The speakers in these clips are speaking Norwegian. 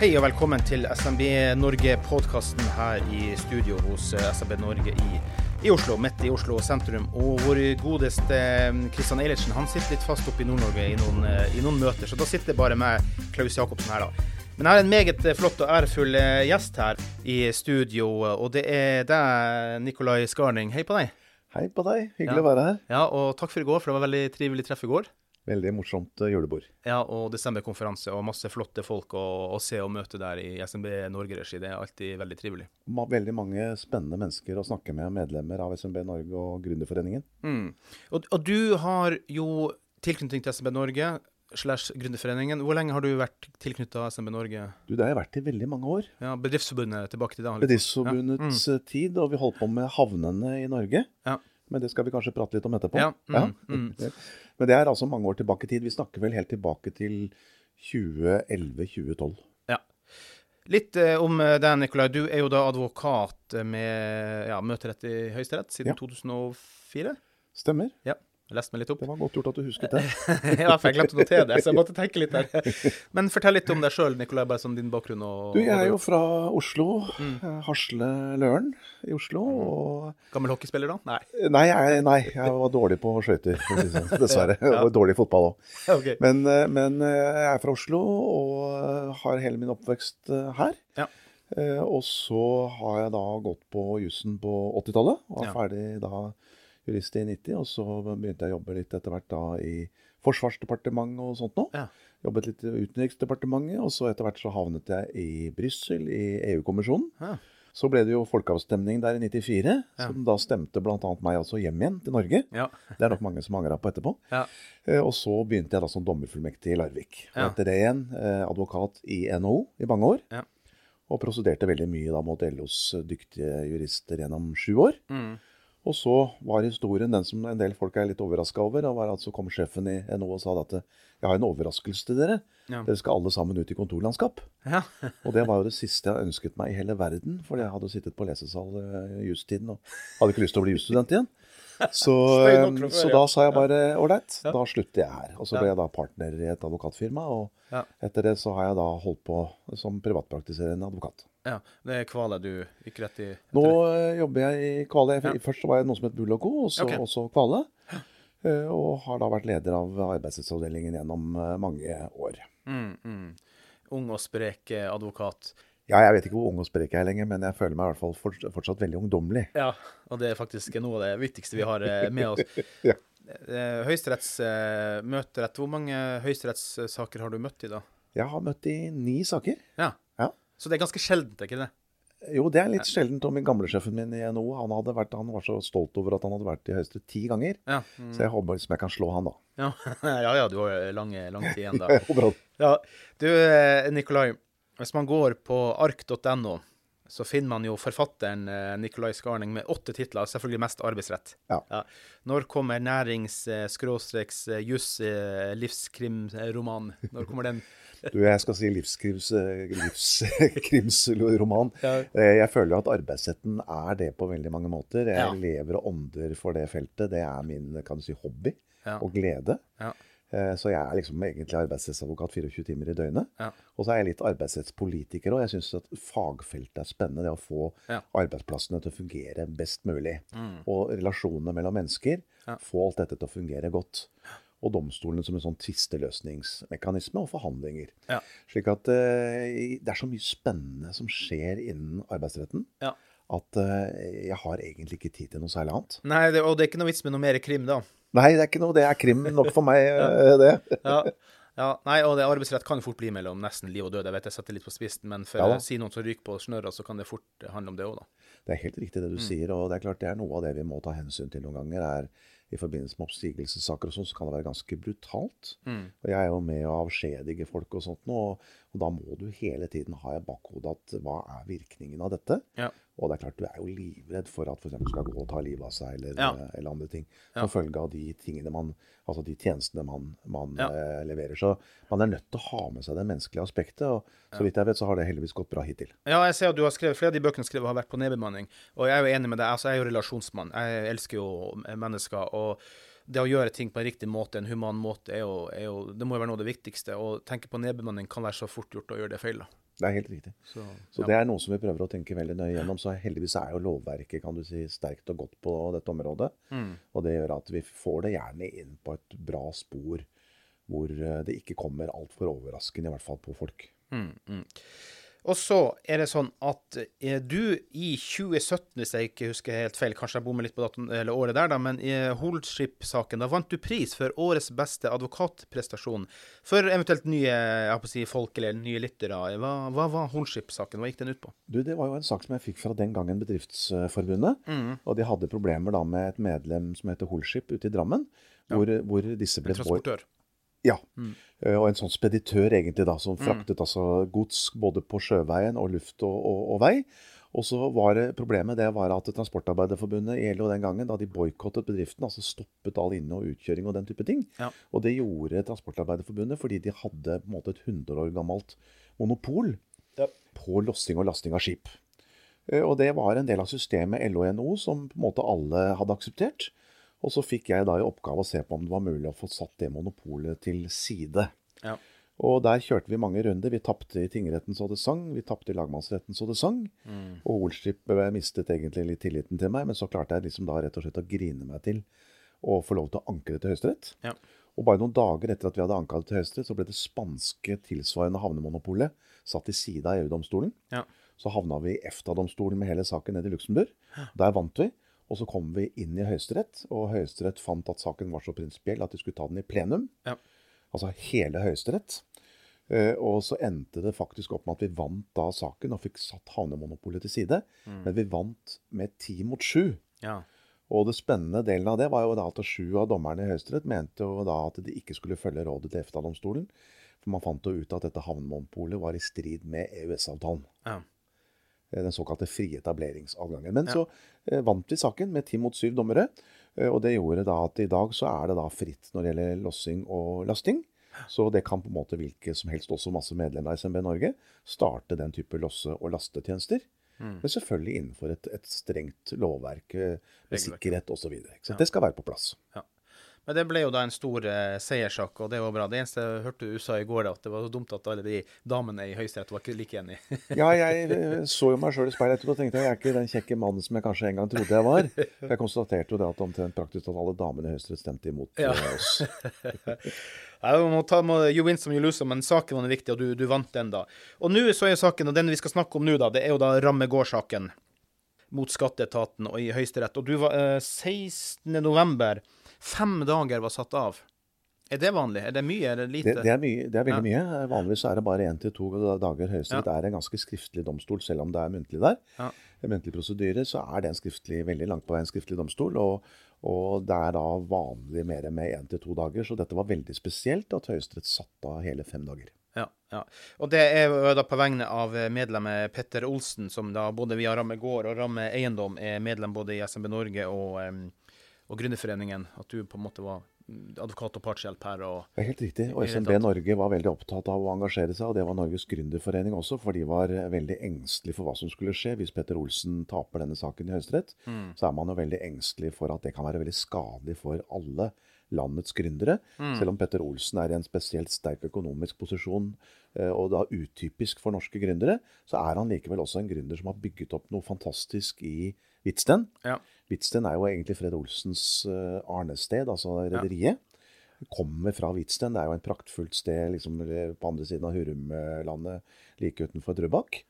Hei og velkommen til SMB Norge-podkasten her i studio hos eh, SMB Norge i, i, Oslo, midt i Oslo sentrum. Og vår godeste Kristian Eilertsen han sitter litt fast oppe i Nord-Norge i, eh, i, noen møter, så da sitter bare med Klaus Jacobsen her, da. Men jeg har en meget eh, flott og ærefull gjest her i studio, og det er deg, Nikolai Skarning. Hei på deg. Hei på deg. Hyggelig ja. å være her. Ja, og takk for i går, for det var veldig trivelig treff i går. Veldig morsomt eh, julebord. Ja, og desemberkonferanse og masse flotte folk å, å, se og møte der i SMB Norge-regi. Det er alltid veldig trivelig. Veldig mange spennende mennesker å snakke med, medlemmer av SMB Norge og Gründerforeningen. Mm. Og, og, du har jo tilknytning til SMB Norge slash Gründerforeningen. Hvor lenge har du vært tilknytta SMB Norge? Du, Det har jeg vært i veldig mange år. Ja, Bedriftsforbundet tilbake til det? Bedriftsforbundets ja. mm. tid, og vi holdt på med havnene i Norge. Ja. Men det skal vi kanskje prate litt om etterpå. Ja, mm, mm. Men det er altså mange år tilbake i tid. Vi snakker vel helt tilbake til 2011-2012. Ja. Litt eh, om eh, deg, Nikolai. Du er jo da advokat med ja, møterett i Høyesterett siden ja. 2004? Stemmer. Ja. Jeg leste meg litt opp. Det var godt gjort at du husket det. ja, for jeg glemte å notere det, så jeg måtte tenke litt der. Men fortell litt om deg sjøl, Nikolai, bare som din bakgrunn. Og, du, jeg er jo fra Oslo. Mm. Hasle-Løren i Oslo. Mm. Og... Gammel hockeyspiller, da? Nei. Nei jeg, nei, jeg var dårlig på skøyter, sånn, dessverre. ja. Og dårlig i fotball òg. Okay. Men, eh, men, eh, jeg er fra Oslo og har hele min oppvekst eh, her. Ja. Og så har jeg da gått på jussen på 80-tallet, og er ja. ferdig da jurist i 90, og så begynte jeg å jobbe litt etter hvert da i Forsvarsdepartementet og sånt noe. Ja. Jobbet litt i Utenriksdepartementet, og så etter hvert så havnet jeg i Brussel, i EU-kommisjonen. Ja. Så ble det jo folkeavstemning der i 94, ja. som da stemte bl.a. meg altså hjem igjen til Norge. Ja. Det er nok mange som angra på etterpå. Ja. Eh, og så begynte jeg da som dommerfullmektig i Larvik. Og etter det igjen eh, advokat i NHO i mange år. Og prosederte veldig mye da mot LOs dyktige jurister gjennom sju år. Mm. Og så var historien den som en del folk er litt overraska over. og var at Så kom sjefen i NHO og sa at jeg har en overraskelse til dere. Ja. Dere skal alle sammen ut i kontorlandskap. Ja. og det var jo det siste jeg ønsket meg i hele verden. For jeg hadde sittet på lesesal i justiden og hadde ikke lyst til å bli jusstudent igjen. Så, så, da sa jeg bare ålreit, ja. da slutter jeg her. Og så ble jeg da partner i et advokatfirma. Og etter det så har jeg da holdt på som privatpraktiserende advokat. Ja, Det er Kvale du gikk rett i? Nå uh, jobber jeg i Kvale. Ja. Først var jeg noe som het Bull Co., og så okay. også Kvale. Uh, og har da vært leder av arbeidslivsavdelingen gjennom uh, mange år. Mm, mm. Ung og sprek advokat. Ja, jeg vet ikke hvor ung og sprek jeg er lenger, men jeg føler meg i hvert fall fortsatt veldig ungdommelig. Ja, og det er faktisk noe av det viktigste vi har med oss. ja. Høyesterettsmøterett, hvor mange høyesterettssaker har du møtt i da? Jeg har møtt i ni saker. Ja. Så det er ganske sjeldent, ikke det? Jo, det er litt sjeldent. Og min gamlesjefen min i NHO han, vært, han, var så stolt over at han hadde vært i Høyesterett ti ganger. Ja. Mm. Så jeg håper liksom jeg kan slå han, da. Ja, ja, ja du har lang, lang tid igjen da. jeg håper han. Ja, du eh, Nikolai, hvis man går på ark.no, så finner man jo forfatteren eh, Nikolai Skarning med åtte titler, selvfølgelig mest arbeidsrett. Ja. ja. Når kommer nærings-juss-livskrimroman? Når kommer den? Du, jeg skal si livskrimsroman. ja. Eh, jeg føler jo at arbeidsretten er det på veldig mange måter. Jeg ja. lever og ånder for det feltet. Det er min kan du si, hobby ja. og glede. Ja. Eh, så jeg er liksom egentlig arbeidsrettsadvokat 24 timer i døgnet. Ja. Og så er jeg litt arbeidsrettspolitiker òg. Jeg syns at fagfeltet er spennende. Det å få arbeidsplassene til å fungere best mulig. Mm. Og relasjonene mellom mennesker. Få alt dette til å fungere godt og domstolene som en sånn tvisteløsningsmekanisme og forhandlinger. Ja. Slik at uh, det er så mye spennende som skjer innen arbeidsretten. Ja. At uh, jeg har egentlig ikke tid til noe særlig annet. Nei, det, og det er ikke noe vits med noe mer krim, da? Nei, det er ikke noe. Det er krim nok for meg, ja. det. ja. Ja, nei, og det arbeidsrett kan jo fort bli mellom nesten liv og død. Jeg vet jeg setter litt på spissen, men for Ja si noen som ryker på snørra, så kan det fort handle om det òg, da. Det er helt riktig det du sier, og det er klart det er noe av det vi må ta hensyn til noen ganger. er I forbindelse med oppsigelsessaker og sånn, så kan det være ganske brutalt. Og jeg er jo med å avskjedige folk og sånt nå, og, og da må du hele tiden ha i bakhodet at hva er virkningen av dette? Ja. Og det er klart du er jo livredd for at f.eks. skal gå og ta livet av seg eller, Ja. eh, eller andre ting. Ja. Som følge av de tingene man, altså de tjenestene man, man Ja. eh, leverer. Så man er nødt til å ha med seg det menneskelige aspektet, og så vidt jeg vet så har det heldigvis gått bra hittil. Ja, jeg ser at du har skrevet, flere av de bøkene skrevet har vært på nedbemanning, og jeg er jo enig med deg. Altså, jeg er jo relasjonsmann. Jeg elsker jo mennesker. og det å gjøre ting på en riktig måte, en human måte, er jo, er jo, det må jo være noe av det viktigste. Å tenke på nedbemanning kan være så fort gjort å gjøre det feil. da. Det er helt riktig. Så, Så det er noe som vi prøver å tenke veldig nøye gjennom. Så heldigvis er jo lovverket kan du si, sterkt og godt på dette området. Mm. Og det gjør at vi får det gjerne inn på et bra spor hvor eh, det ikke kommer altfor overraskende, i hvert fall på folk. Mm, mm. Og så er det sånn at eh, du i 2017, hvis jeg ikke husker helt feil, kanskje jeg bommer litt på datum, eller året der, da, men i Holdship-saken, da vant du pris for årets beste advokatprestasjon for eventuelt nye jeg på å si, folk eller nye lyttere. Hva, hva var Holdship-saken, Hva gikk den ut på? Du, Det var jo en sak som jeg fikk fra den gangen Bedriftsforbundet. Og de hadde problemer da med et medlem som heter Holdship ute i Drammen. Hvor, hvor disse ble En transportør. Ja. Mm. Og en sånn speditør egentlig da, som fraktet altså gods både på sjøveien og luft og, og, og vei. Og så var det Problemet det var at Transportarbeiderforbundet i LO den gangen, da de boikottet bedriften, altså stoppet all inne- og utkjøring og den type ting. Ja. Og det gjorde Transportarbeiderforbundet fordi de hadde på en måte et 100 år gammelt monopol på lossing og lasting av skip. Eh, Og det var en del av systemet LO og NHO som på en måte alle hadde akseptert. Og så fikk jeg da i oppgave å se på om det var mulig å få satt det monopolet til side. Ja. Og der kjørte vi mange runder. Vi tapte i tingretten så det sang, vi tapte i lagmannsretten så det sang. Og Olskip eh, mistet egentlig litt tilliten til meg, men så klarte jeg liksom da rett og slett å grine meg til å få lov til å anke det til Høyesterett. Ja. Og bare noen dager etter at vi hadde anka det til Høyesterett, så ble det spanske tilsvarende havnemonopolet satt til side av EU-domstolen. Ja. Så havna vi i EFTA-domstolen med hele saken nede i Luxembourg. Der vant vi. Og så kom vi inn i Høyesterett, og Høyesterett fant at saken var så prinsipiell at de skulle ta den i plenum. Ja. Altså hele Høyesterett. Eh, og så endte det faktisk opp med at vi vant da saken og fikk satt havnemonopolet til side. Men vi vant med ti mot sju. Ja. Og det spennende delen av det var jo da at sju av dommerne i Høyesterett mente jo da at de ikke skulle følge rådet til EFTA-domstolen. For man fant jo ut at dette havnemonopolet var i strid med EØS-avtalen. Ja. Eh, Den såkalte frie etableringsadgangen. Men så eh, vant vi saken med ti mot syv dommere. eh, Og det gjorde da at i dag så er det da fritt når det gjelder lossing og lasting. Så det kan på en måte hvilke som helst, også masse medlemmer av SMB Norge, starte den type losse- og lastetjenester. Men selvfølgelig innenfor et, et strengt lovverk med sikkerhet osv. Så det skal være på plass. Ja. Men det ble jo da en stor eh, seierssak, og det var bra. Det eneste jeg hørte du sa i går, da, at det var så dumt at alle de damene i Høyesterett var ikke like enig. Ja, jeg eh, så jo meg sjøl i speilet og tenkte jeg er ikke den kjekke mannen som jeg kanskje en gang trodde jeg var. Jeg konstaterte jo det at omtrent praktisk talt alle damene i Høyesterett stemte imot Ja. eh, oss. Nei, man må ta, må, you win some, you lose men saken var viktig, og du, du vant den, da. Og nå så er saken, og den vi skal snakke om nå, da, det er jo da Rammegård-saken mot skatteetaten og i Høyesterett. Og du var eh, 16. Fem dager var satt av. Er det vanlig? Er det mye? Er det lite? Det, det, er mye, det er veldig mye. Vanligvis er det bare én til to dager. Høyesterett er en ganske skriftlig domstol, selv om det er muntlig der. Ja. Muntlig prosedyre, så er det en skriftlig, veldig langt på vei en skriftlig domstol. Og, og det er da vanlig mer med én til to dager. Så dette var veldig spesielt at Høyesterett satte av hele fem dager. Ja, ja. Og det er da på vegne av medlemmet Petter Olsen, som da både via Ramme Gård og Ramme Eiendom er medlem både i SMB Norge og, em, og Gründerforeningen. At du på en måte var advokat og partshjelp her. og Det er helt riktig. Og SMB. Norge var veldig opptatt av å engasjere seg, og det var Norges Gründerforening også, for de var veldig engstelige for hva som skulle skje hvis Petter Olsen taper denne saken i Høyesterett. Mm. Så er man jo veldig engstelig for at det kan være veldig skadelig for alle landets gründere. Mm. Selv om Petter Olsen er i en spesielt sterk økonomisk posisjon, eh, og da utypisk for norske gründere, så er han likevel også en gründer som har bygget opp noe fantastisk i Hvitsten. Ja. Hvitsten er jo egentlig Fred Olsens eh, arnested, altså rederiet. Kommer fra Hvitsten. Det er jo en praktfullt sted liksom, på andre siden av Hurumlandet, like utenfor Drøbak.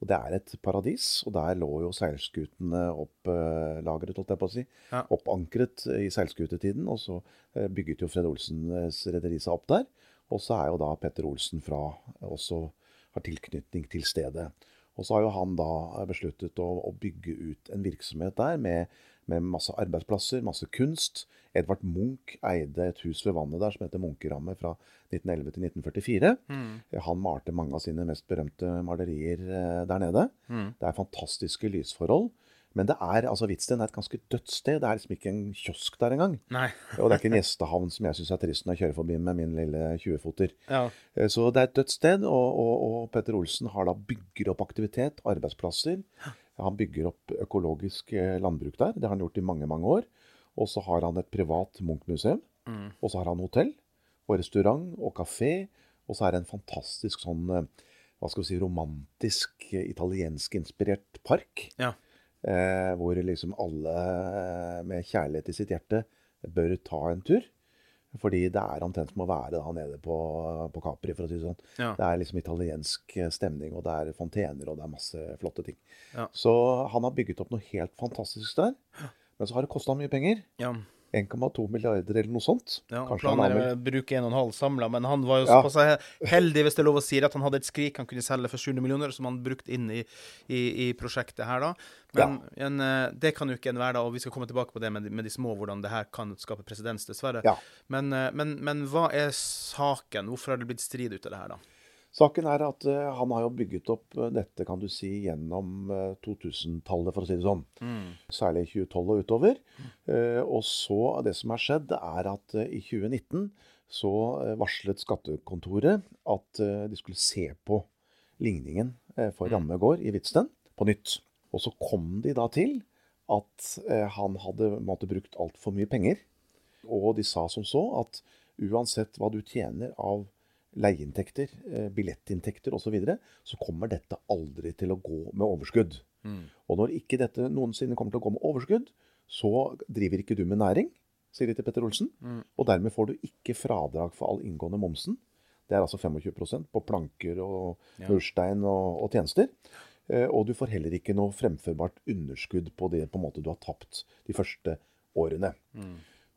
Og det er et paradis, og der lå jo seilskutene opplagret, holdt jeg på å si. Ja. Oppankret i seilskutetiden, og så eh, bygget jo Fred Olsens rederi seg opp der. Og så er jo da Petter Olsen fra også har tilknytning til stedet. Og så har jo han da besluttet å, å bygge ut en virksomhet der med, med, masse arbeidsplasser, masse kunst. Edvard Munch eide et hus ved vannet der som heter Munkerammet fra 1911 til 1944. Mm. Han malte mange av sine mest berømte malerier eh, der nede. Mm. Det er fantastiske lysforhold. Men det er, altså Hvitsten er et ganske dødt sted. Det er liksom ikke en kiosk der engang. Nei. og det er ikke en gjestehavn som jeg syns er trist når jeg kjører forbi med min lille 20-foter. Ja. Eh, så det er et dødt sted, og, og, og, Petter Olsen har da bygger opp aktivitet, arbeidsplasser. Han bygger opp økologisk eh, landbruk der. Det har han gjort i mange, mange år. Og så har han et privat Munch-museum. Mm. Og så har han hotell og restaurant og kafé. Og så er det en fantastisk sånn eh, hva skal vi si, romantisk, italiensk-inspirert park. Ja. Eh, hvor liksom alle eh, med kjærlighet i sitt hjerte bør ta en tur. Fordi det er omtrent som å være da nede på, på Capri, for å si det sånn. Ja. Det er liksom italiensk stemning, og det er fontener, og det er masse flotte ting. Ja. Så han har bygget opp noe helt fantastisk der. Men så har det kosta mye penger. Ja. 1,2 milliarder eller noe sånt. Ja, han planer å bruke 1,5 samla, men han var jo Ja. såpass heldig, hvis det er lov å si, at han hadde et skrik han kunne selge for 700 millioner, som han brukte inn i, i, i prosjektet her, da. Men en, eh, det kan jo ikke en være, da, og vi skal komme tilbake på det med, de- med de små, hvordan det her kan skape presedens, dessverre. Ja. Men, eh, men, men hva er saken? Hvorfor har det blitt strid ut av det her, da? Saken er at eh, han har jo bygget opp eh, dette kan du si, gjennom eh, 2000-tallet, for å si det sånn. Særlig 2012 og utover. Eh, og så, det som har skjedd, er at eh, i 2019 så eh, varslet skattekontoret at eh, de skulle se på ligningen eh, for Ramme gård i Hvitsten på nytt. Og så kom de da til at eh, han hadde måtte, brukt altfor mye penger. Og de sa som så at uansett hva du tjener av leieinntekter, eh, billettinntekter osv., så, videre, så kommer dette aldri til å gå med overskudd. Og når ikke dette noensinne kommer til å gå med overskudd, så driver ikke du med næring, sier de til Petter Olsen. Og dermed får du ikke fradrag for all inngående momsen. Det er altså 25% på planker og murstein og, og tjenester. Eh, Og du får heller ikke noe fremførbart underskudd på det på en måte du har tapt de første årene.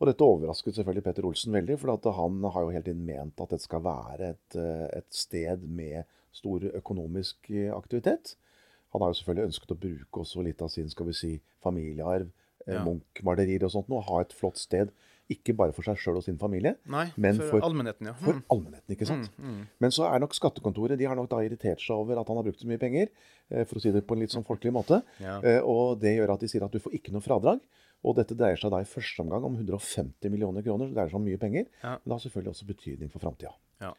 Og dette overrasket selvfølgelig Petter Olsen veldig, for at han har jo hele tiden ment at dette skal være et, eh, et sted med stor økonomisk eh, aktivitet. Han har jo selvfølgelig ønsket å bruke også litt av sin skal vi si, familiearv, eh, Ja. Munch-malerier og sånt, og ha et flott sted. Ikke bare for seg sjøl og sin familie, Nei, men for, for, allmennheten, ja. for Mm. allmennheten. ikke sant? Men så er nok skattekontoret de har nok da irritert seg over at han har brukt så mye penger, for å si det på en litt sånn folkelig måte. Ja. Og det gjør at de sier at du får ikke noe fradrag. Og dette dreier seg da i første omgang om 150 millioner kroner, så det dreier seg om mye penger. Ja. Men det har selvfølgelig også betydning for framtida. Ja.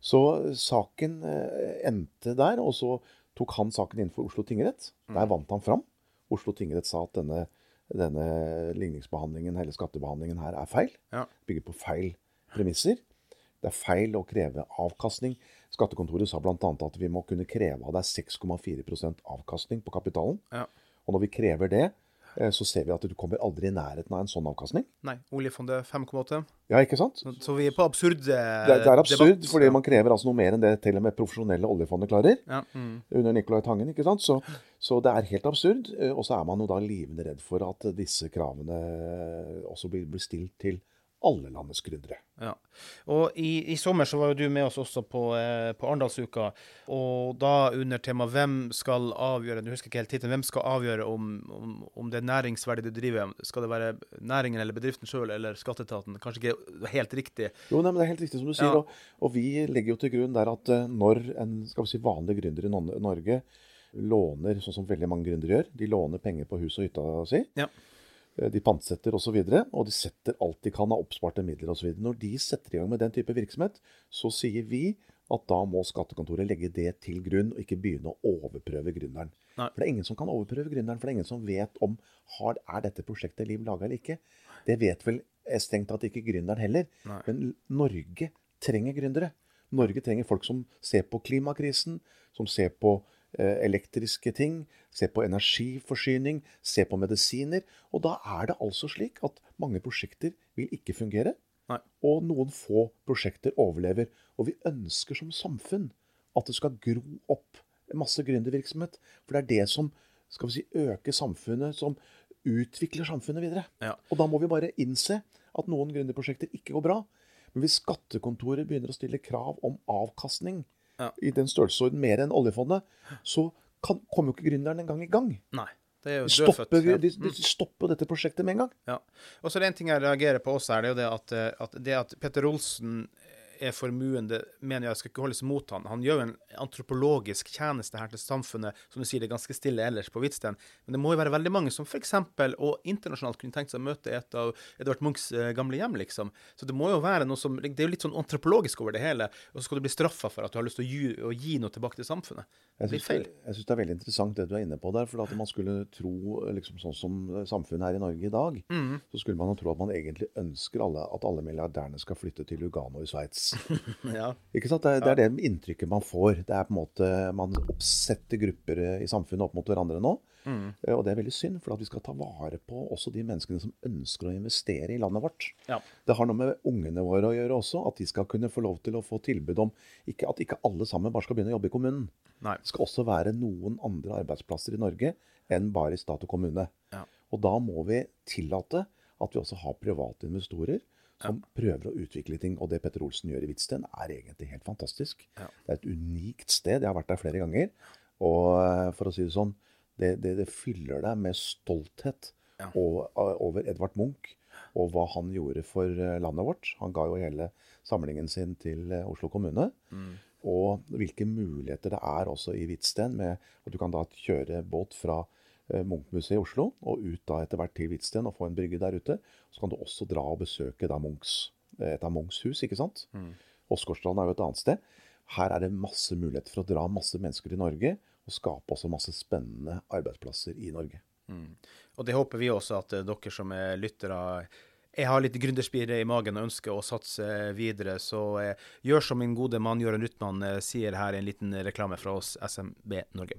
Så saken eh, endte der, og så tok han saken inn for Oslo tingrett. Mm. Der vant han fram. Oslo tingrett sa at denne, denne ligningsbehandlingen, hele skattebehandlingen her, er feil. Ja. Bygger på feil premisser. Det er feil å kreve avkastning. Skattekontoret sa bl.a. at vi må kunne kreve av deg 6,4% avkastning på kapitalen. Ja. Og når vi krever det, eh, så ser vi at du kommer aldri i nærheten av en sånn avkastning. Nei, oljefondet 5,8. Ja, ikke sant? Så, så vi er på absurde Det, er- det er absurd, debatt. fordi man krever altså noe mer enn det til og med profesjonelle oljefondet klarer. ja. mm. Under Nicolai Tangen, ikke sant? Så, så det er helt absurd. eh, Og så er man jo da livende redd for at disse kravene også blir, blir stilt til alle landets gründere. Ja. Og i, i sommer så var jo du med oss også på, eh, på Arendalsuka, og da under tema 'Hvem skal avgjøre' Du husker ikke helt tittelen. Hvem skal avgjøre om, om, om det er næringsverdig du driver? Skal det være næringen eller bedriften sjøl eller skatteetaten? Kanskje ikke helt riktig. Jo, nei, men Det er helt riktig som du sier. Ja. Og, og vi legger jo til grunn der at eh, når en skal vi si, vanlig gründer i Norge låner, sånn som veldig mange gründere gjør, de låner penger på hus og hytta si, Ja. Eh, de pantsetter osv., og, så videre, og de setter alt de kan av oppsparte midler osv. Når de setter i gang med den type virksomhet, så sier vi at da må skattekontoret legge det til grunn, og ikke begynne å overprøve gründeren. Nei. For det er ingen som kan overprøve gründeren, for det er ingen som vet om har, er dette prosjektet liv laga eller ikke. Det vet vel strengt tatt ikke gründeren heller. Nei. Men Norge trenger gründere. Norge trenger folk som ser på klimakrisen, som ser på eh, elektriske ting, se på energiforsyning, se på medisiner. Og da er det altså slik at mange prosjekter vil ikke fungere. Nei. Og noen få prosjekter overlever. Og vi ønsker som samfunn at det skal gro opp masse gründervirksomhet. For det er det som skal vi si, øker samfunnet, som utvikler samfunnet videre. Ja. Og da må vi bare innse at noen gründerprosjekter ikke går bra. Men hvis skattekontoret begynner å stille krav om avkastning Ja. i den størrelsesorden mer enn oljefondet, så kan, kommer jo ikke gründeren engang i gang. Nei. Det er jo dødfødt. stopper, ja. de, de stopper dette prosjektet med en gang. Ja. Og så er det en ting jeg reagerer på også er det jo det at, eh, at det at Petter Olsen er formuende, mener jeg skal ikke holdes mot han. Han gjør jo en antropologisk tjeneste her til samfunnet, som du sier, det er ganske stille ellers på Hvitsten. Men det må jo være veldig mange som f.eks. og internasjonalt kunne tenkt seg å møte et av Edvard Munchs eh, gamle hjem, liksom. Så det må jo være noe som Det er jo litt sånn antropologisk over det hele, og så skal du bli straffa for at du har lyst til å gi, å gi noe tilbake til samfunnet. Det blir feil. jeg synes det er veldig interessant det du er inne på der. For at man skulle tro, liksom sånn som samfunnet er i Norge i dag, Mm. så skulle man jo tro at man egentlig ønsker alle, at alle milliardærene skal flytte til Lugano i Sveits. Ja. Ikke sant? Det, det er det inntrykket man får. Det er på en måte, Man oppsetter grupper eh, i samfunnet opp mot hverandre nå. Mm. Eh, Og det er veldig synd, for at vi skal ta vare på også de menneskene som ønsker å investere i landet vårt. Ja. Det har noe med ungene våre å gjøre også. At de skal kunne få lov til å få tilbud om ikke, At ikke alle sammen bare skal begynne å jobbe i kommunen. Nei. Det skal også være noen andre arbeidsplasser i Norge enn bare i stat og kommune. Ja. Og da må vi tillate at vi også har private investorer som prøver å utvikle ting. Og det Petter Olsen gjør i Hvitsten, er egentlig helt fantastisk. Ja. Det er et unikt sted. Jeg har vært der flere ganger. Og eh, for å si det sånn, det, det, det fyller deg med stolthet Ja. over, over Edvard Munch og hva han gjorde for eh, landet vårt. Han ga jo hele samlingen sin til eh, Oslo kommune. Mm. Og hvilke muligheter det er også i Hvitsten, med at du kan da kjøre båt fra eh, Munch-museet i Oslo og ut da etter hvert til Hvitsten og få en brygge der ute. Så kan du også dra og besøke da Munchs, eh, et av Munchs hus, ikke sant? Mm. Åsgårdstrand er jo et annet sted. Her er det masse muligheter for å dra masse mennesker til Norge, og skape også masse spennende arbeidsplasser i Norge. Mm. Og det håper vi også at eh, dere som er lyttere jeg har litt gründerspire i magen og ønsker å satse videre, så eh, gjør som min gode mann Jørund Rytman eh, sier her en liten reklame fra oss SMB Norge.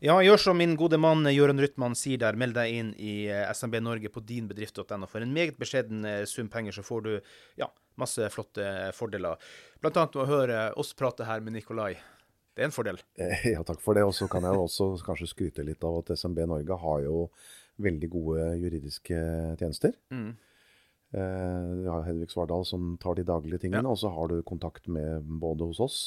Ja, gjør som min gode mann Jørund Rytman sier der. Meld deg inn i eh, SMB Norge på dinbedrift.no. For en meget beskjeden eh, sum penger så får du ja, masse flotte fordeler. Blant annet å høre oss prate her med Nikolai. Det er en fordel. Eh, Ja, takk for det. Og så kan jeg også kanskje skryte litt av at SMB Norge har jo veldig gode juridiske tjenester. Mm. Eh, Vi har Hedvig Svardal som tar de daglige tingene, Ja. og så har du kontakt med både hos oss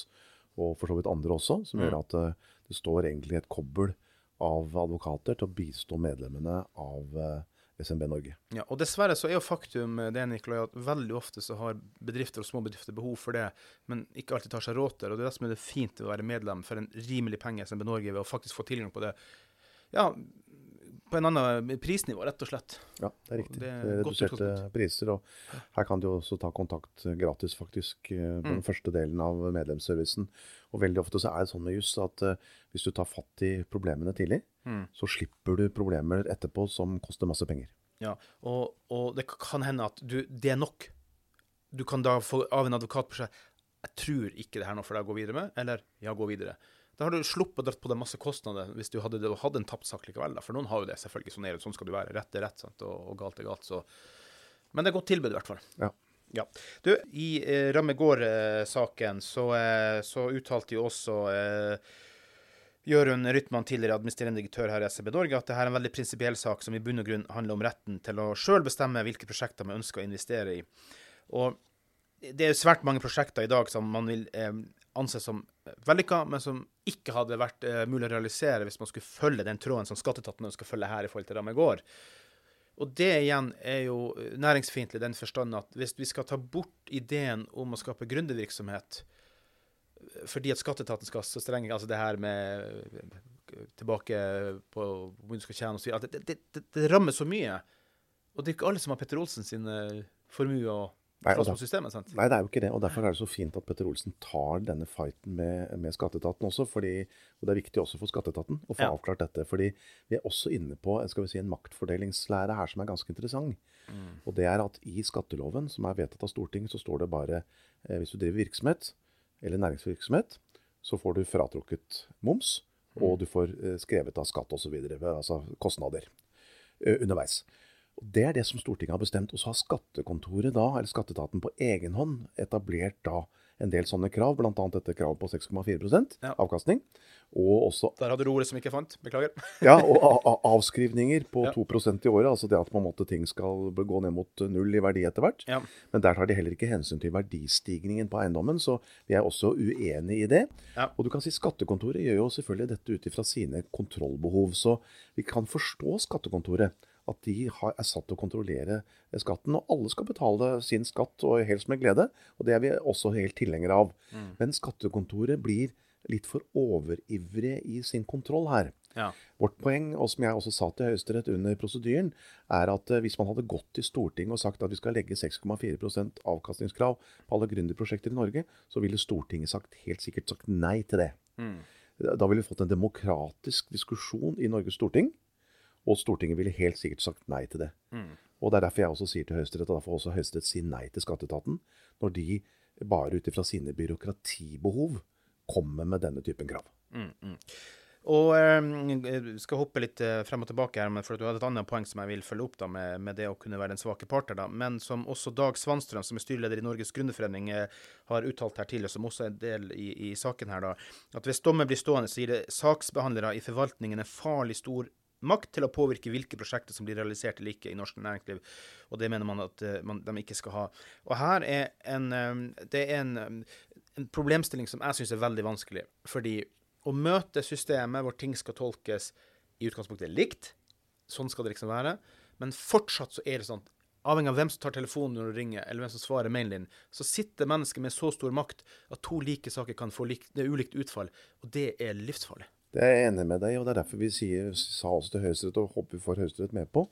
og for så vidt andre også, som Mm. gjør at eh, det står egentlig et kobbel av advokater til å bistå medlemmene av eh, SMB Norge. Ja, og dessverre så er jo faktum eh, det, Nikolai, at veldig ofte så har bedrifter og små bedrifter behov for det, men ikke alltid tar seg råd til det. Og det er det som er det fint å være medlem for en rimelig penge SMB Norge, ved å faktisk få tilgang på det. Ja, på en annen prisnivå, rett og slett. Ja, det er riktig. Det er er reduserte priser. Og her kan du også ta kontakt gratis, faktisk, på på den Mm. første delen av medlemsservicen. Og veldig ofte så er det sånn med juss at eh, hvis du tar fatt i problemene tidlig, Mm. så slipper du problemer etterpå som koster masse penger. Ja, og, og det kan hende at du, det er nok. Du kan da få av en advokat på seg Jeg tror ikke det her er noe for deg å gå videre med, eller ja, gå videre. Da har du sluppet å dra på deg masse kostnader hvis du hadde, hadde en tapt sak likevel. Da. For noen har jo det, selvfølgelig. Sånn sånn skal du være. Rett er rett, sant? Og, og galt er galt. Så. Men det er godt tilbud, i hvert fall. Ja. Ja. Du, i eh, Ramme Gård-saken så, eh, så uttalte jo også eh, Jørund Rytman, tidligere administrerende direktør her i SEB Norge, at dette er en veldig prinsipiell sak som i bunn og grunn handler om retten til å sjøl bestemme hvilke prosjekter man ønsker å investere i. Og det er svært mange prosjekter i dag som man vil eh, anse som vellykka, men som ikke hadde vært uh, mulig å realisere hvis man skulle følge den tråden som skatteetaten ønsker å følge her i forhold til Ramme gård. Og det igjen er jo næringsfiendtlig i den forstand at hvis vi skal ta bort ideen om å skape gründervirksomhet fordi at skatteetaten skal så strenge altså det her med eh, tilbake på hvor du skal tjene og så videre, det, det, det, rammer så mye. Og det er ikke alle som har Petter Olsen sin eh, formue å Nei, da, systemet, sant? nei, det er jo ikke det. og Derfor er det så fint at Petter Olsen tar denne fighten med, med skatteetaten også. Fordi, og Det er viktig også for skatteetaten å få ja. avklart dette. fordi vi er også inne på skal vi si, en maktfordelingslære her som er ganske interessant. Mm. Og det er at I skatteloven, som er vedtatt av Stortinget, så står det bare eh, hvis du driver virksomhet eller næringsvirksomhet, så får du fratrukket moms, mm. og du får eh, skrevet av skatt osv. Altså kostnader eh, underveis. Og Det er det som Stortinget har bestemt. Og så har skattekontoret da, eller skatteetaten på egen hånd etablert da en del sånne krav, bl.a. dette kravet på 6,4 ja. avkastning. Og også Der hadde du ordet som ikke fant. Beklager. ja, og avskrivninger på ja. 2% i året. Altså det at på en måte ting skal gå ned mot null i verdi etter hvert. Ja. Men der tar de heller ikke hensyn til verdistigningen på eiendommen, så vi er også uenig i det. Ja. Og du kan si Skattekontoret gjør jo selvfølgelig dette ut ifra sine kontrollbehov. Så vi kan forstå Skattekontoret at de har, er satt til å kontrollere skatten. Og alle skal betale sin skatt, og helst med glede. Og det er vi også helt tilhengere av. Mm. Men skattekontoret blir litt for overivrige i sin kontroll her. Ja. Vårt poeng, og som jeg også sa til Høyesterett under prosedyren, er at eh, hvis man hadde gått til Stortinget og sagt at vi skal legge 6,4% avkastningskrav på alle gründerprosjekter i Norge, så ville Stortinget sagt, helt sikkert sagt nei til det. Mm. Da ville vi fått en demokratisk diskusjon i Norges storting og Stortinget ville helt sikkert sagt nei til det. Mm. Og Det er derfor jeg også sier til Høyesterett, og derfor også Høyesterett sier nei til skatteetaten, når de bare ut ifra sine byråkratibehov kommer med denne typen krav. Mm, mm. Og eh, skal hoppe litt eh, frem og tilbake her, for du hadde et annet poeng som jeg vil følge opp da, med, med det å kunne være den svake parter. da, Men som også Dag Svanstrøm, som er styreleder i Norges Gründerforening, eh, har uttalt her tidligere, som også er en del i, i saken her, da, at hvis dommen blir stående, så gir det saksbehandlere i forvaltningen en farlig stor makt til å påvirke hvilke prosjekter som blir realisert eller ikke i norsk næringsliv. Og det mener man at uh, man, de ikke skal ha. Og her er en, um, det er en, um, en, problemstilling som jeg syns er veldig vanskelig. Fordi å møte systemet hvor ting skal tolkes i utgangspunktet likt, sånn skal det liksom være, men fortsatt så er det sånn Avhengig av hvem som tar telefonen når du ringer, eller hvem som svarer mailen din, så sitter mennesket med så stor makt at to like saker kan få lik, det ulikt utfall, og det er livsfarlig. Det er jeg enig med deg og det er derfor vi sier, sa også til Høyesterett, og håper vi får Høyesterett med på,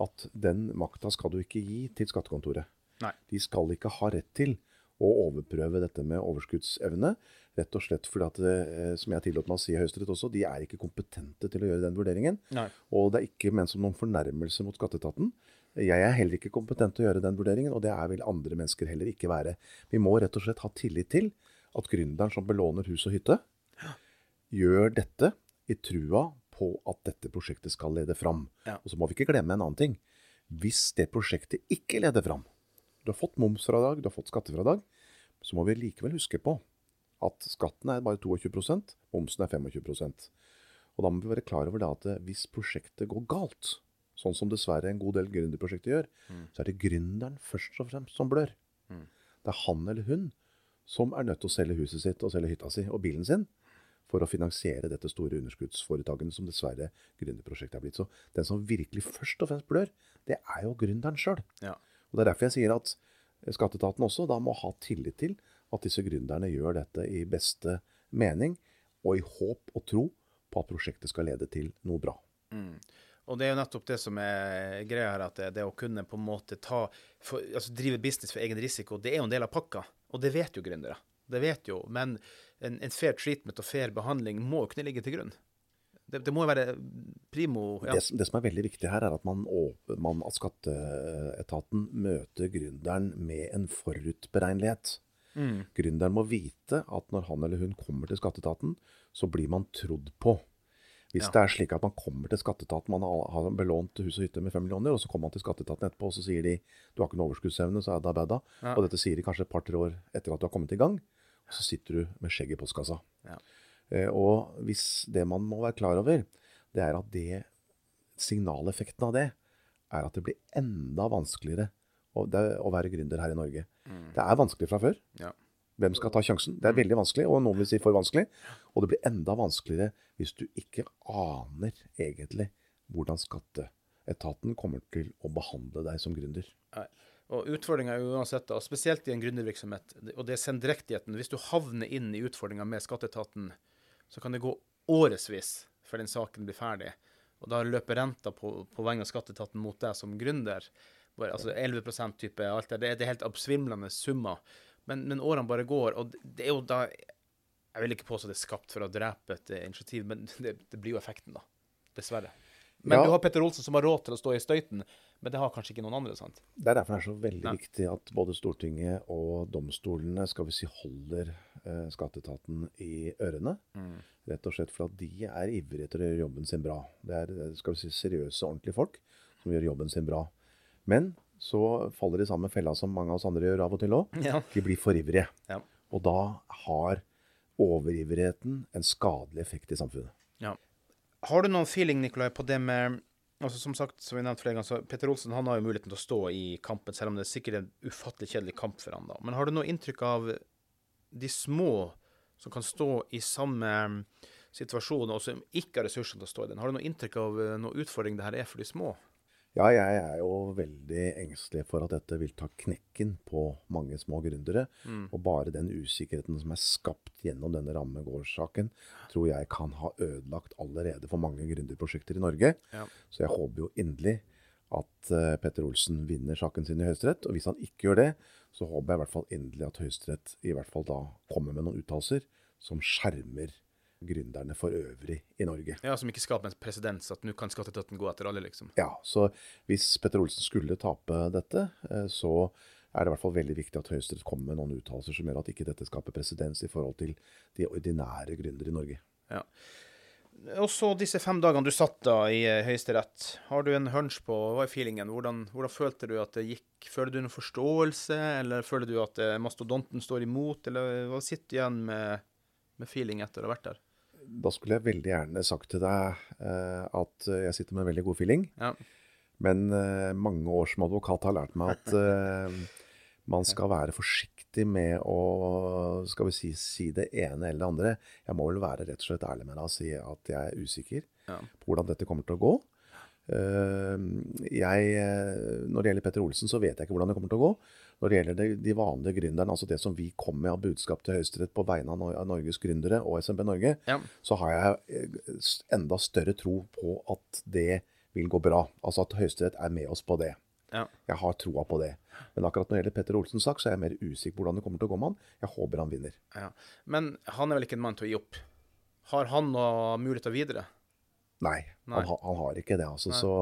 at den makta skal du ikke gi til skattekontoret. Nei. De skal ikke ha rett til å overprøve dette med overskuddsevne. Rett og slett fordi at, eh, som jeg tillot meg å si i Høyesterett også, de er ikke kompetente til å gjøre den vurderingen. Nei. Og det er ikke ment som noen fornærmelse mot skatteetaten. Jeg er heller ikke kompetent til å gjøre den vurderingen, og det er vel andre mennesker heller ikke være. Vi må rett og slett ha tillit til at gründeren som belåner hus og hytte, gjør dette i trua på at dette prosjektet skal lede fram. Ja. Og så må vi ikke glemme en annen ting. Hvis det prosjektet ikke leder fram, du har fått momsfradrag, du har fått skattefradrag, så må vi likevel huske på at skatten er bare 22% momsen er 25 Og da må vi være klar over at hvis prosjektet går galt, sånn som dessverre en god del gründerprosjekter gjør, mm. så er det gründeren først og fremst som blør. Mm. Det er han eller hun som er nødt til å selge huset sitt og selge hytta si og bilen sin for å finansiere dette store underskuddsforetaket som dessverre gründerprosjektet er blitt. Så den som virkelig først og fremst blør, det er jo gründeren sjøl. Ja. Og Det er derfor jeg sier at skatteetaten også da må ha tillit til at disse gründerne gjør dette i beste mening, og i håp og tro på at prosjektet skal lede til noe bra. Mm. Og det er jo nettopp det som er greia her, at det, det å kunne på en måte ta, for, altså drive business for egen risiko, det er jo en del av pakka. Og det vet jo gründere. Det vet jo. Men en, en, fair treatment og fair behandling må kunne ligge til grunn. Det, det må jo være primo ja. det, det, som er veldig viktig her, er at, man, man, at skatteetaten møter gründeren med en forutberegnelighet. Mm. Gründeren må vite at når han eller hun kommer til skatteetaten, så blir man trodd på. Hvis ja. det er slik at man kommer til skatteetaten, man har belånt hus og hytte med 5 millioner, og så kommer man til skatteetaten etterpå og så sier de du har ikke noe overskuddsevne, så er det bedda. Ja. Og dette sier de kanskje et par-tre år etter at du har kommet i gang. Så sitter du med skjegg i postkassa. Ja. Eh, og hvis det man må være klar over, det er at det signaleffekten av det er at det blir enda vanskeligere å, å være gründer her i Norge. Mm. Det er vanskelig fra før. Ja. Hvem skal ta sjansen? Det er veldig vanskelig, og noen vil si for vanskelig. Og det blir enda vanskeligere hvis du ikke aner egentlig hvordan skatteetaten kommer til å behandle deg som gründer. Nei. Og Utfordringa er uansett, og spesielt i en gründervirksomhet, og det er sendrektigheten. Hvis du havner inn i utfordringa med skatteetaten, så kan det gå årevis før den saken blir ferdig. Og da løper renta på, på vegne av skatteetaten mot deg som gründer. altså 11% type alt det, det er helt absvimlende summer. Men, men, årene bare går, og det er jo da Jeg vil ikke påstå det er skapt for å drepe et initiativ, men det, det blir jo effekten, da. Dessverre. Men ja. du har Petter Olsen som har råd til å stå i støyten, men det har kanskje ikke noen andre. sant? Det er derfor det er så veldig Nei. viktig at både Stortinget og domstolene skal vi si, holder eh, skatteetaten i ørene. Mm. Rett og slett for at de er ivrige til å gjøre jobben sin bra. Det er skal vi si, seriøse, ordentlige folk som gjør jobben sin bra. Men så faller de samme fella som mange av oss andre gjør av og til òg. Ja. De blir for ivrige. Ja. Og da har overivrigheten en skadelig effekt i samfunnet. Har du noen feeling Nikolai, på det med altså Som sagt, som vi nevnte flere ganger, Petter Olsen han har jo muligheten til å stå i kampen, selv om det er sikkert en ufattelig kjedelig kamp for han da. Men har du noe inntrykk av de små som kan stå i samme situasjon, og som ikke har ressursene til å stå i den? Har du noe inntrykk av noen noe utfordring det her er for de små? Ja, jeg er jo veldig engstelig for at dette vil ta knekken på mange små gründere. Mm. Og bare den usikkerheten som er skapt gjennom denne rammegårdssaken, tror jeg kan ha ødelagt allerede for mange gründerprosjekter i Norge. Ja. Så jeg håper jo inderlig at uh, Petter Olsen vinner saken sin i Høyesterett. Og hvis han ikke gjør det, så håper jeg i hvert fall inderlig at Høyesterett i hvert fall da kommer med noen uttalelser som skjermer gründerne for øvrig i Norge. Ja, Som ikke skaper en presedens, at nå kan skatteetaten gå etter alle, liksom. Ja, så hvis Petter Olsen skulle tape dette, eh, så er det i hvert fall veldig viktig at Høyesterett kommer med noen uttalelser som gjør at ikke dette skaper presedens i forhold til de ordinære gründere i Norge. Ja. Og så disse fem dagene du satt da i eh, Høyesterett. Har du en hunch på hva er feelingen? Hvordan, hvordan, følte du at det gikk? Føler du noen forståelse, eller føler du at eh, mastodonten står imot, eller hva sitter du igjen med, med feeling etter å ha vært der? Da skulle jeg veldig gjerne sagt til deg uh, at jeg sitter med en veldig god feeling. Ja. Men uh, mange år som advokat har lært meg at uh, man skal være forsiktig med å skal vi si, si det ene eller det andre. Jeg må vel være rett og slett ærlig med deg og si at jeg er usikker ja. på hvordan dette kommer til å gå. Jeg, når det gjelder Petter Olsen, så vet jeg ikke hvordan det kommer til å gå. Når det gjelder de, de vanlige gründerne, altså det som vi kom med av budskap til Høyesterett på vegne av Norges gründere og SMB Norge, ja. så har jeg eh, enda større tro på at det vil gå bra. Altså at Høyesterett er med oss på det. Ja. Jeg har troa på det. Men akkurat når det gjelder Petter Olsens sak, så er jeg mer usikker på hvordan det kommer til å gå med han. Jeg håper han vinner. Ja. Men han er vel ikke en mann til å gi opp? Har han noe muligheter videre? Nei, Nei. Han, han, har ikke det. altså. Nei. Så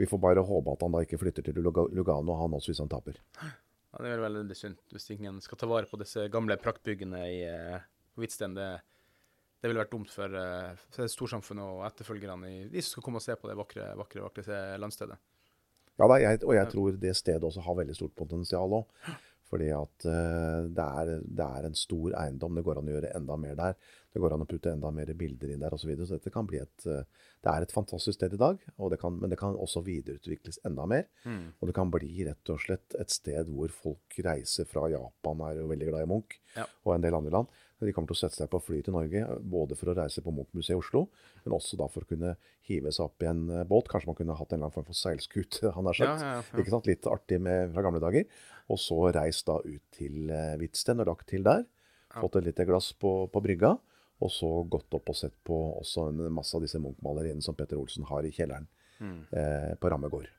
vi får bare håpe at han da ikke flytter til Lugano, han også, hvis han taper. Ja, det er vel veldig synd hvis ingen skal ta vare på disse gamle praktbyggene i uh, Hvitsten. Det, det ville vært dumt for, uh, for storsamfunnet og etterfølgerne, i, de som skal komme og se på det vakre, vakre, vakre landstedet. Ja, da, jeg, og jeg tror det stedet også har veldig stort potensial òg. Fordi at uh, det, er, det, er, en stor eiendom. Det går an å gjøre enda mer der. Det går an å putte enda mer bilder inn der osv. Så, videre. så dette kan bli et uh, Det er et fantastisk sted i dag, det kan, men det kan også videreutvikles enda mer. Mm. Og det kan bli rett og slett et sted hvor folk reiser fra Japan, er jo veldig glad i Munch, ja. og en del andre land. De kommer til å sette seg på fly til Norge, både for å reise på Munch-museet i Oslo, men også da for å kunne hive seg opp i en eh, båt. Kanskje man kunne hatt en eller annen form for seilskute, han har sagt. Ja, ja, Ikke sant? Litt artig med, fra gamle dager. Og så reist da ut til uh, Hvitsten og lagt til der. Fått et lite glass på, på brygga. Og så gått opp og sett på også en masse av disse Munch-maleriene som Petter Olsen har i kjelleren mm. eh, på Rammegård.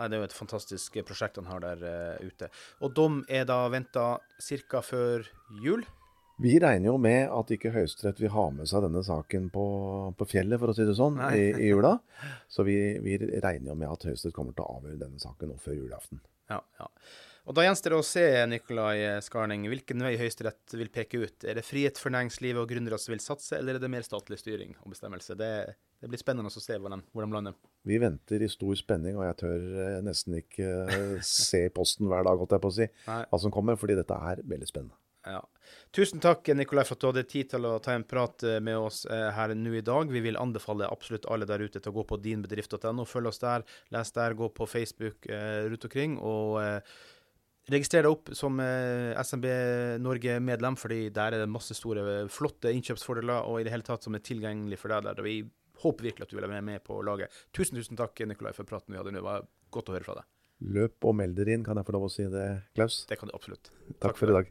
Nei, Det er jo et fantastisk prosjekt han har der uh, ute. Og dom er da venta ca. før jul? Vi regner jo med at ikke Høyesterett vil ha med seg denne saken på, på fjellet, for å si det sånn, i, i, jula. Så vi, vi, regner jo med at Høyesterett kommer til å avgjøre denne saken nå før julaften. Ja, ja. Og Da gjenstår det å se Nikolai Skarning, hvilken vei Høyesterett vil peke ut. Er det frihet for næringslivet og gründere som vil satse, eller er det mer statlig styring og bestemmelse? Det, det blir spennende å se hvor de, hvor de, lander. Vi venter i stor spenning, og jeg tør eh, nesten ikke eh, se posten hver dag, holdt jeg på å si, hva som kommer, fordi dette er veldig spennende. Ja. Tusen takk Nikolai, for at du hadde tid til å ta en prat eh, med oss eh, her nå i dag. Vi vil anbefale absolutt alle der ute til å gå på dinbedrift.no. Følg oss der, les der, gå på Facebook eh, rundt omkring. og eh, Registrer deg opp som eh, SMB Norge-medlem, fordi der er det masse store, flotte innkjøpsfordeler og i det hele tatt som er tilgjengelig for deg der. Vi håper virkelig at du vil være med på laget. Tusen, tusen takk Nikolai for praten vi hadde nå. Det var godt å høre fra deg. Løp og meld dere inn, kan jeg få lov å si det, Klaus? Det kan du absolutt. Takk, takk for i dag.